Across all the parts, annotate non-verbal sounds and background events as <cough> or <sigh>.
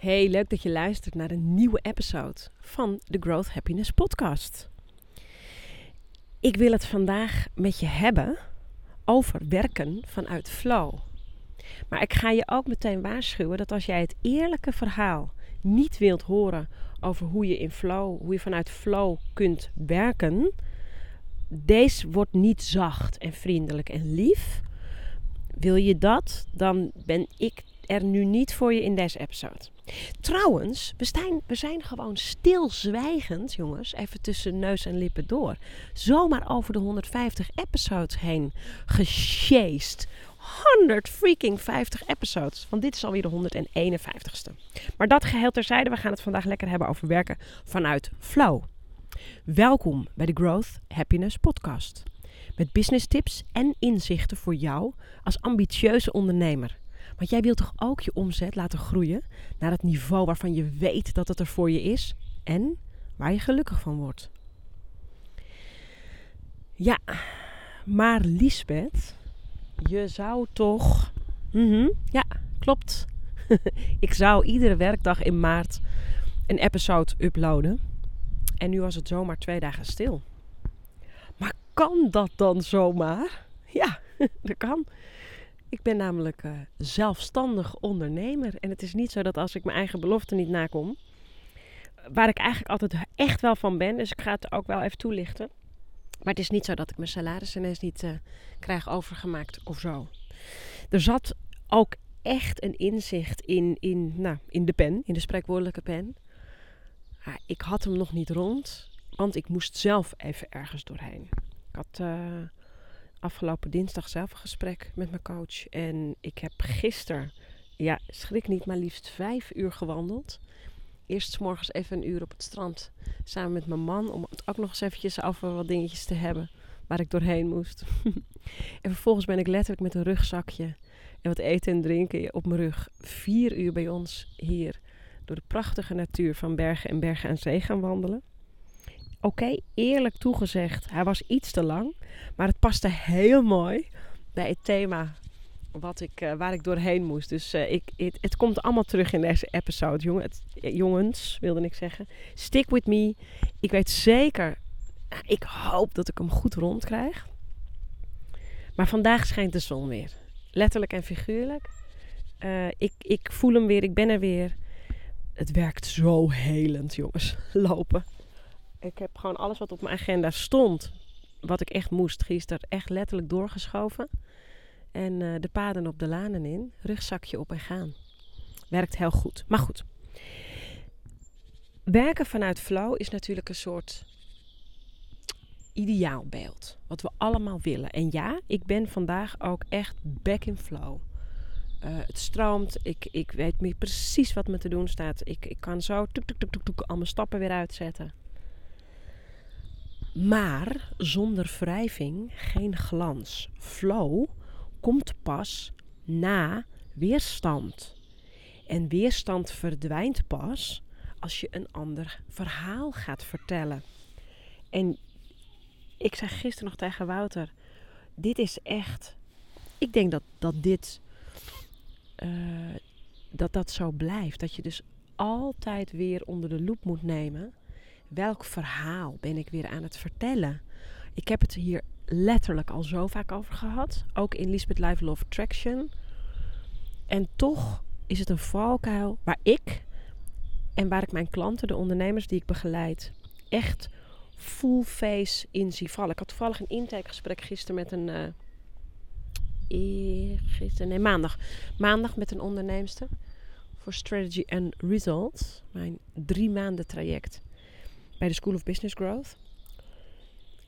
Hey, leuk dat je luistert naar een nieuwe episode van de Growth Happiness Podcast. Ik wil het vandaag met je hebben over werken vanuit flow. Maar ik ga je ook meteen waarschuwen dat als jij het eerlijke verhaal niet wilt horen over hoe je in flow, hoe je vanuit flow kunt werken, deze wordt niet zacht en vriendelijk en lief. Wil je dat, dan ben ik er nu niet voor je in deze episode. Trouwens, we zijn, we zijn gewoon stilzwijgend, jongens, even tussen neus en lippen door. Zomaar over de 150 episodes heen gesjeest. 100 freaking 50 episodes. Want dit is alweer de 151ste. Maar dat geheel terzijde, we gaan het vandaag lekker hebben over werken vanuit flow. Welkom bij de Growth Happiness Podcast. Met business tips en inzichten voor jou als ambitieuze ondernemer. Want jij wilt toch ook je omzet laten groeien naar het niveau waarvan je weet dat het er voor je is en waar je gelukkig van wordt. Ja, maar Liesbeth, je zou toch. Mhm, ja, klopt. <laughs> ik zou iedere werkdag in maart een episode uploaden. En nu was het zomaar twee dagen stil. Maar kan dat dan zomaar? Ja, <laughs> dat kan. Ik ben namelijk uh, zelfstandig ondernemer. En het is niet zo dat als ik mijn eigen belofte niet nakom, waar ik eigenlijk altijd echt wel van ben, dus ik ga het ook wel even toelichten. Maar het is niet zo dat ik mijn salaris ineens niet uh, krijg overgemaakt of zo. Er zat ook echt een inzicht in, in, nou, in de pen, in de spreekwoordelijke pen. Ik had hem nog niet rond, want ik moest zelf even ergens doorheen. Ik had uh, afgelopen dinsdag zelf een gesprek met mijn coach. En ik heb gisteren, ja, schrik niet, maar liefst vijf uur gewandeld. Eerst morgens even een uur op het strand samen met mijn man. Om het ook nog eens eventjes over wat dingetjes te hebben waar ik doorheen moest. <laughs> en vervolgens ben ik letterlijk met een rugzakje en wat eten en drinken op mijn rug vier uur bij ons hier door de prachtige natuur van bergen en bergen en zee gaan wandelen. Oké, eerlijk toegezegd, hij was iets te lang. Maar het paste heel mooi bij het thema wat ik, uh, waar ik doorheen moest. Dus uh, ik, het, komt allemaal terug in deze episode, jongen, het, jongens, wilde ik zeggen. Stick with me. Ik weet zeker, ik hoop dat ik hem goed rond krijg. Maar vandaag schijnt de zon weer. Letterlijk en figuurlijk. Ik, ik voel hem weer, ik ben er weer. Het werkt zo helend, jongens. <laughs> Lopen. Ik heb gewoon alles wat op mijn agenda stond, wat ik echt moest, gisteren echt letterlijk doorgeschoven. En uh, de paden op de lanen in, rugzakje op en gaan. Werkt heel goed. Maar goed. Werken vanuit flow is natuurlijk een soort ideaalbeeld. Wat we allemaal willen. En ja, ik ben vandaag ook echt back in flow. Uh, het stroomt. Ik, ik weet meer precies wat me te doen staat. Ik, ik kan zo toek, toek, toek, toek, al mijn stappen weer uitzetten. Maar zonder wrijving geen glans. Flow komt pas na weerstand. En weerstand verdwijnt pas als je een ander verhaal gaat vertellen. En ik zei gisteren nog tegen Wouter: Dit is echt. Ik denk dat, dat dit. Uh, dat dat zo blijft. Dat je dus altijd weer onder de loep moet nemen welk verhaal ben ik weer aan het vertellen? Ik heb het hier letterlijk al zo vaak over gehad. Ook in Lisbeth Life Love Traction. En toch is het een valkuil waar ik en waar ik mijn klanten, de ondernemers die ik begeleid, echt full face in zie vallen. Ik had toevallig een intakegesprek gisteren met een. Uh, gisteren, nee, maandag. Maandag met een onderneemster voor Strategy and Results. Mijn drie maanden traject bij de School of Business Growth.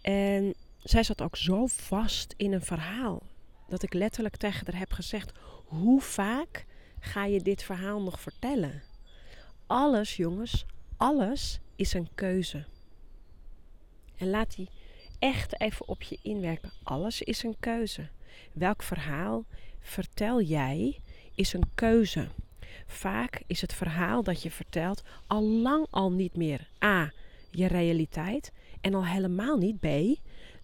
En zij zat ook zo vast in een verhaal dat ik letterlijk tegen haar heb gezegd: hoe vaak ga je dit verhaal nog vertellen? Alles, jongens, alles is een keuze. En laat die echt even op je inwerken. Alles is een keuze. Welk verhaal vertel jij is een keuze. Vaak is het verhaal dat je vertelt al lang al niet meer A je realiteit en al helemaal niet B,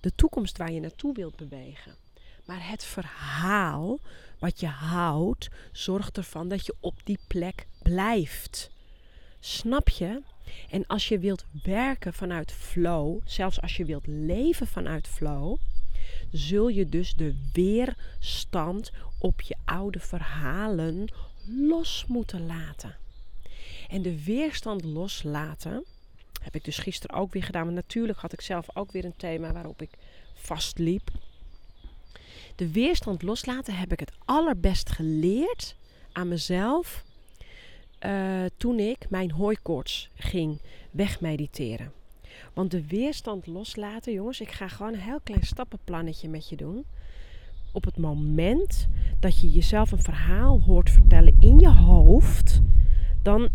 de toekomst waar je naartoe wilt bewegen. Maar het verhaal Wat je houdt, zorgt ervan dat je op die plek blijft. Snap je? En als je wilt werken vanuit flow, zelfs als je wilt leven vanuit flow, zul je dus de weerstand op je oude verhalen los moeten laten. En de weerstand loslaten heb ik dus gisteren ook weer gedaan. Maar natuurlijk had ik zelf ook weer een thema waarop ik vastliep. De weerstand loslaten heb ik het allerbest geleerd aan mezelf uh, toen ik mijn hooikoorts ging wegmediteren. Want de weerstand loslaten, jongens, ik ga gewoon een heel klein stappenplannetje met je doen. Op het moment dat je jezelf een verhaal hoort vertellen in je hoofd, dan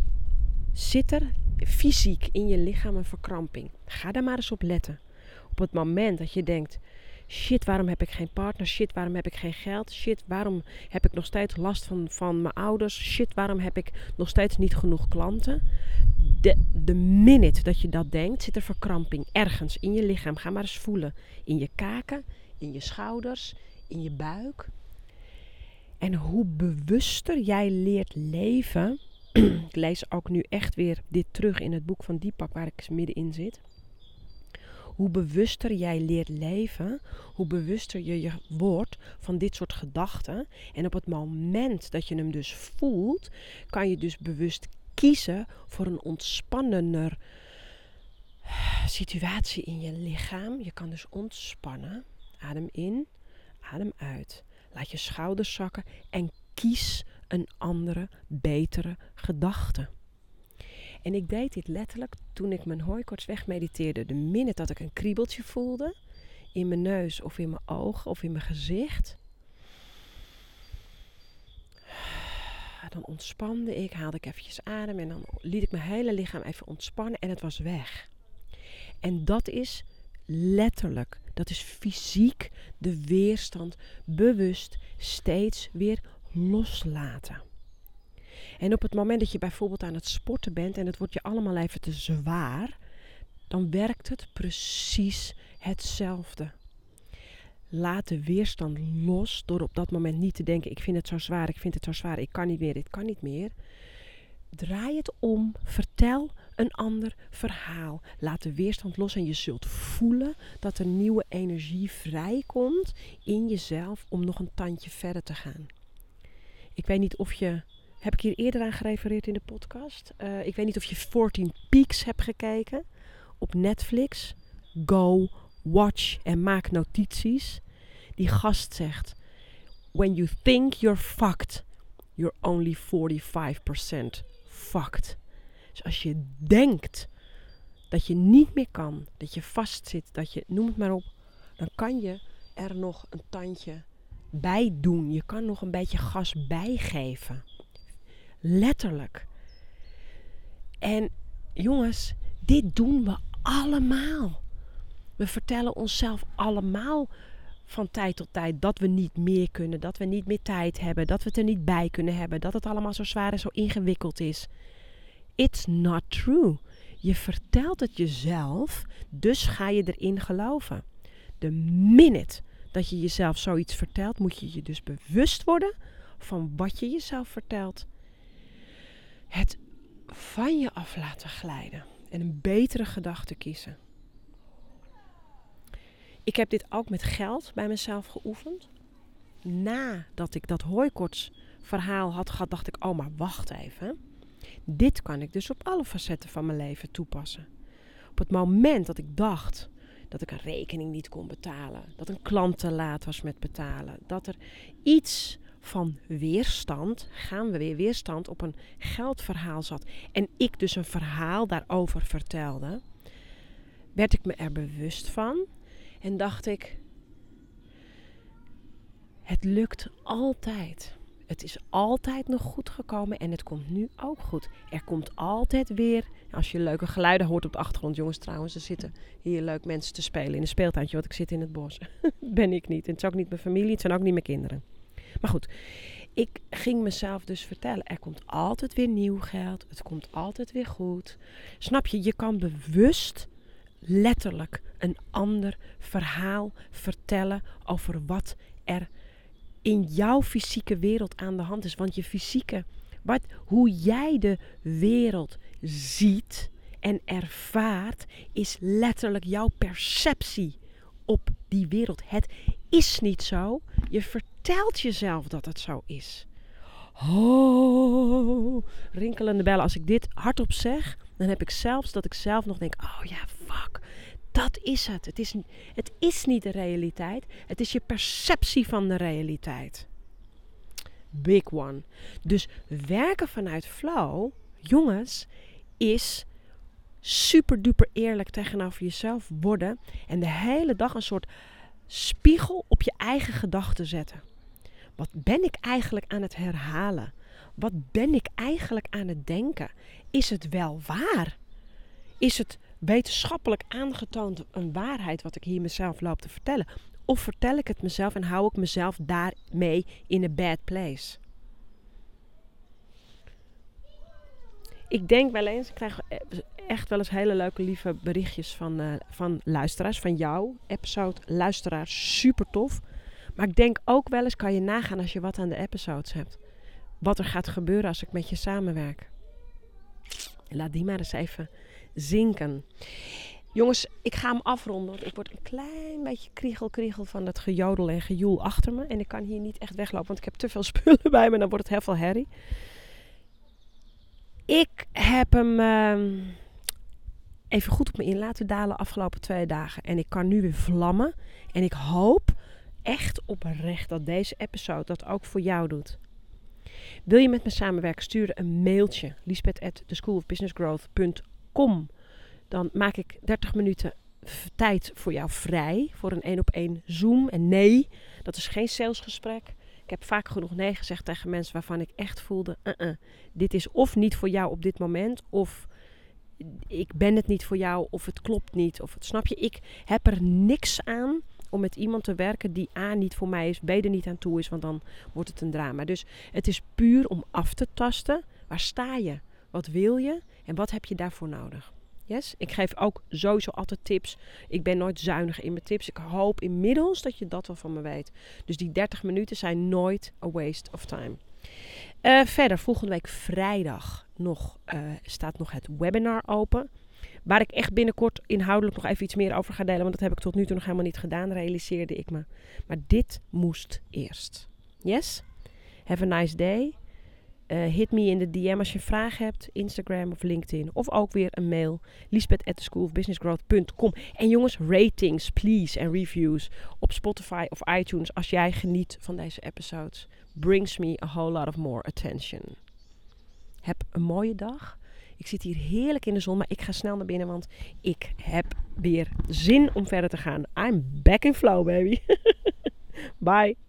zit er fysiek in je lichaam een verkramping. Ga daar maar eens op letten. Op het moment dat je denkt: shit, waarom heb ik geen partner? Shit, waarom heb ik geen geld? Shit, waarom heb ik nog steeds last van, van mijn ouders? Shit, waarom heb ik nog steeds niet genoeg klanten? De, de minute dat je dat denkt, zit er verkramping ergens in je lichaam. Ga maar eens voelen. In je kaken, in je schouders, in je buik. En hoe bewuster jij leert leven. Ik lees ook nu echt weer dit terug in het boek van Deepak, waar ik middenin zit hoe bewuster jij leert leven, hoe bewuster je, je wordt van dit soort gedachten. En op het moment dat je hem dus voelt, kan je dus bewust kiezen voor een ontspannender situatie in je lichaam. Je kan dus ontspannen. Adem in, adem uit. Laat je schouders zakken en kies een andere, betere gedachte. En ik deed dit letterlijk toen ik mijn hooikoorts wegmediteerde. De minute dat ik een kriebeltje voelde in mijn neus of in mijn ogen of in mijn gezicht. Dan ontspande ik, haalde ik eventjes adem en dan liet ik mijn hele lichaam even ontspannen en het was weg. En dat is letterlijk, dat is fysiek de weerstand bewust steeds weer loslaten. En op het moment dat je bijvoorbeeld aan het sporten bent en het wordt je allemaal even te zwaar, dan werkt het precies hetzelfde. Laat de weerstand los door op dat moment niet te denken: ik vind het zo zwaar, ik vind het zo zwaar, ik kan niet meer, dit kan niet meer. Draai het om, vertel een ander verhaal. Laat de weerstand los en je zult voelen dat er nieuwe energie vrijkomt in jezelf om nog een tandje verder te gaan. Ik weet niet of je heb ik hier eerder aan gerefereerd in de podcast. Uh, ik weet niet of je 14 Peaks hebt gekeken op Netflix. Go, watch en maak notities. Die gast zegt: When you think you're fucked, you're only 45% fucked. Dus als je denkt dat je niet meer kan, dat je vastzit, dat je, noem het maar op, dan kan je er nog een tandje bij doen. Je kan nog een beetje gas bijgeven. Letterlijk. En jongens, dit doen we allemaal. We vertellen onszelf allemaal van tijd tot tijd dat we niet meer kunnen, dat we niet meer tijd hebben, dat we het er niet bij kunnen hebben, dat het allemaal zo zwaar en zo ingewikkeld is. It's not true. Je vertelt het jezelf, dus ga je erin geloven. De minute dat je jezelf zoiets vertelt, moet je je dus bewust worden van wat je jezelf vertelt het van je af laten glijden en een betere gedachte kiezen. Ik heb dit ook met geld bij mezelf geoefend. Nadat ik dat hooikorts verhaal had gehad, dacht ik: oh, maar wacht even. Dit kan ik dus op alle facetten van mijn leven toepassen. Op het moment dat ik dacht dat ik een rekening niet kon betalen, dat een klant te laat was met betalen, dat er iets van weerstand, gaan we weer weerstand, op een geldverhaal zat. En ik dus een verhaal daarover vertelde, werd ik me er bewust van en dacht ik, het lukt altijd. Het is altijd nog goed gekomen en het komt nu ook goed. Er komt altijd weer, als je leuke geluiden hoort op de achtergrond, jongens trouwens, er zitten hier leuk mensen te spelen in een speeltuintje, want ik zit in het bos. <laughs> ben ik niet. En het is ook niet mijn familie, het zijn ook niet mijn kinderen. Maar goed, ik ging mezelf dus vertellen: er komt altijd weer nieuw geld. Het komt altijd weer goed. Snap je? Je kan bewust letterlijk een ander verhaal vertellen over wat er in jouw fysieke wereld aan de hand is. Want je fysieke, wat, hoe jij de wereld ziet en ervaart, is letterlijk jouw perceptie op die wereld. Het is niet zo. Je vertelt jezelf dat het zo is. Oh, rinkelende bellen. Als ik dit hardop zeg, dan heb ik zelfs dat ik zelf nog denk: oh ja, fuck. Dat is het. Het is, het is niet de realiteit. Het is je perceptie van de realiteit. Big one. Dus werken vanuit flow, jongens, is super duper eerlijk tegenover jezelf worden. En de hele dag een soort spiegel op je eigen gedachten zetten. Wat ben ik eigenlijk aan het herhalen? Wat ben ik eigenlijk aan het denken? Is het wel waar? Is het wetenschappelijk aangetoond een waarheid wat ik hier mezelf loop te vertellen? Of vertel ik het mezelf en hou ik mezelf daarmee in een bad place? Ik denk wel eens, ik krijg echt wel eens hele leuke, lieve berichtjes van, uh, van luisteraars, van jou, episode luisteraars, super tof. Maar ik denk ook wel eens, kan je nagaan als je wat aan de episodes hebt. Wat er gaat gebeuren als ik met je samenwerk. Laat die maar eens even zinken. Jongens, ik ga hem afronden. Want ik word een klein beetje kriegel, kriegel van dat gejodel en gejoel achter me. En ik kan hier niet echt weglopen, want ik heb te veel <laughs> spullen bij me. Dan wordt het heel veel herrie. Ik heb hem uh, even goed op me in laten dalen afgelopen twee dagen. En ik kan nu weer vlammen. En ik hoop echt oprecht dat deze episode dat ook voor jou doet. Wil je met me samenwerken? Stuur een mailtje. Lisbeth at theschoolofbusinessgrowth.com Dan maak ik 30 minuten tijd voor jou vrij. Voor een één op één Zoom. En nee, dat is geen salesgesprek. Ik heb vaak genoeg nee gezegd tegen mensen waarvan ik echt voelde: uh -uh, dit is of niet voor jou op dit moment, of ik ben het niet voor jou, of het klopt niet, of het snap je. Ik heb er niks aan om met iemand te werken die A niet voor mij is, B er niet aan toe is, want dan wordt het een drama. Dus het is puur om af te tasten. Waar sta je? Wat wil je? En wat heb je daarvoor nodig? Yes? Ik geef ook sowieso altijd tips. Ik ben nooit zuinig in mijn tips. Ik hoop inmiddels dat je dat wel van me weet. Dus die 30 minuten zijn nooit a waste of time. Uh, verder, volgende week vrijdag nog, uh, staat nog het webinar open. Waar ik echt binnenkort inhoudelijk nog even iets meer over ga delen. Want dat heb ik tot nu toe nog helemaal niet gedaan, realiseerde ik me. Maar dit moest eerst. Yes? Have a nice day. Uh, hit me in de DM als je vragen hebt. Instagram of LinkedIn. Of ook weer een mail. Lisbeth at schoolofbusinessgrowth.com En jongens, ratings, please. En reviews op Spotify of iTunes. Als jij geniet van deze episodes. Brings me a whole lot of more attention. Heb een mooie dag. Ik zit hier heerlijk in de zon, maar ik ga snel naar binnen, want ik heb weer zin om verder te gaan. I'm back in flow, baby. <laughs> Bye.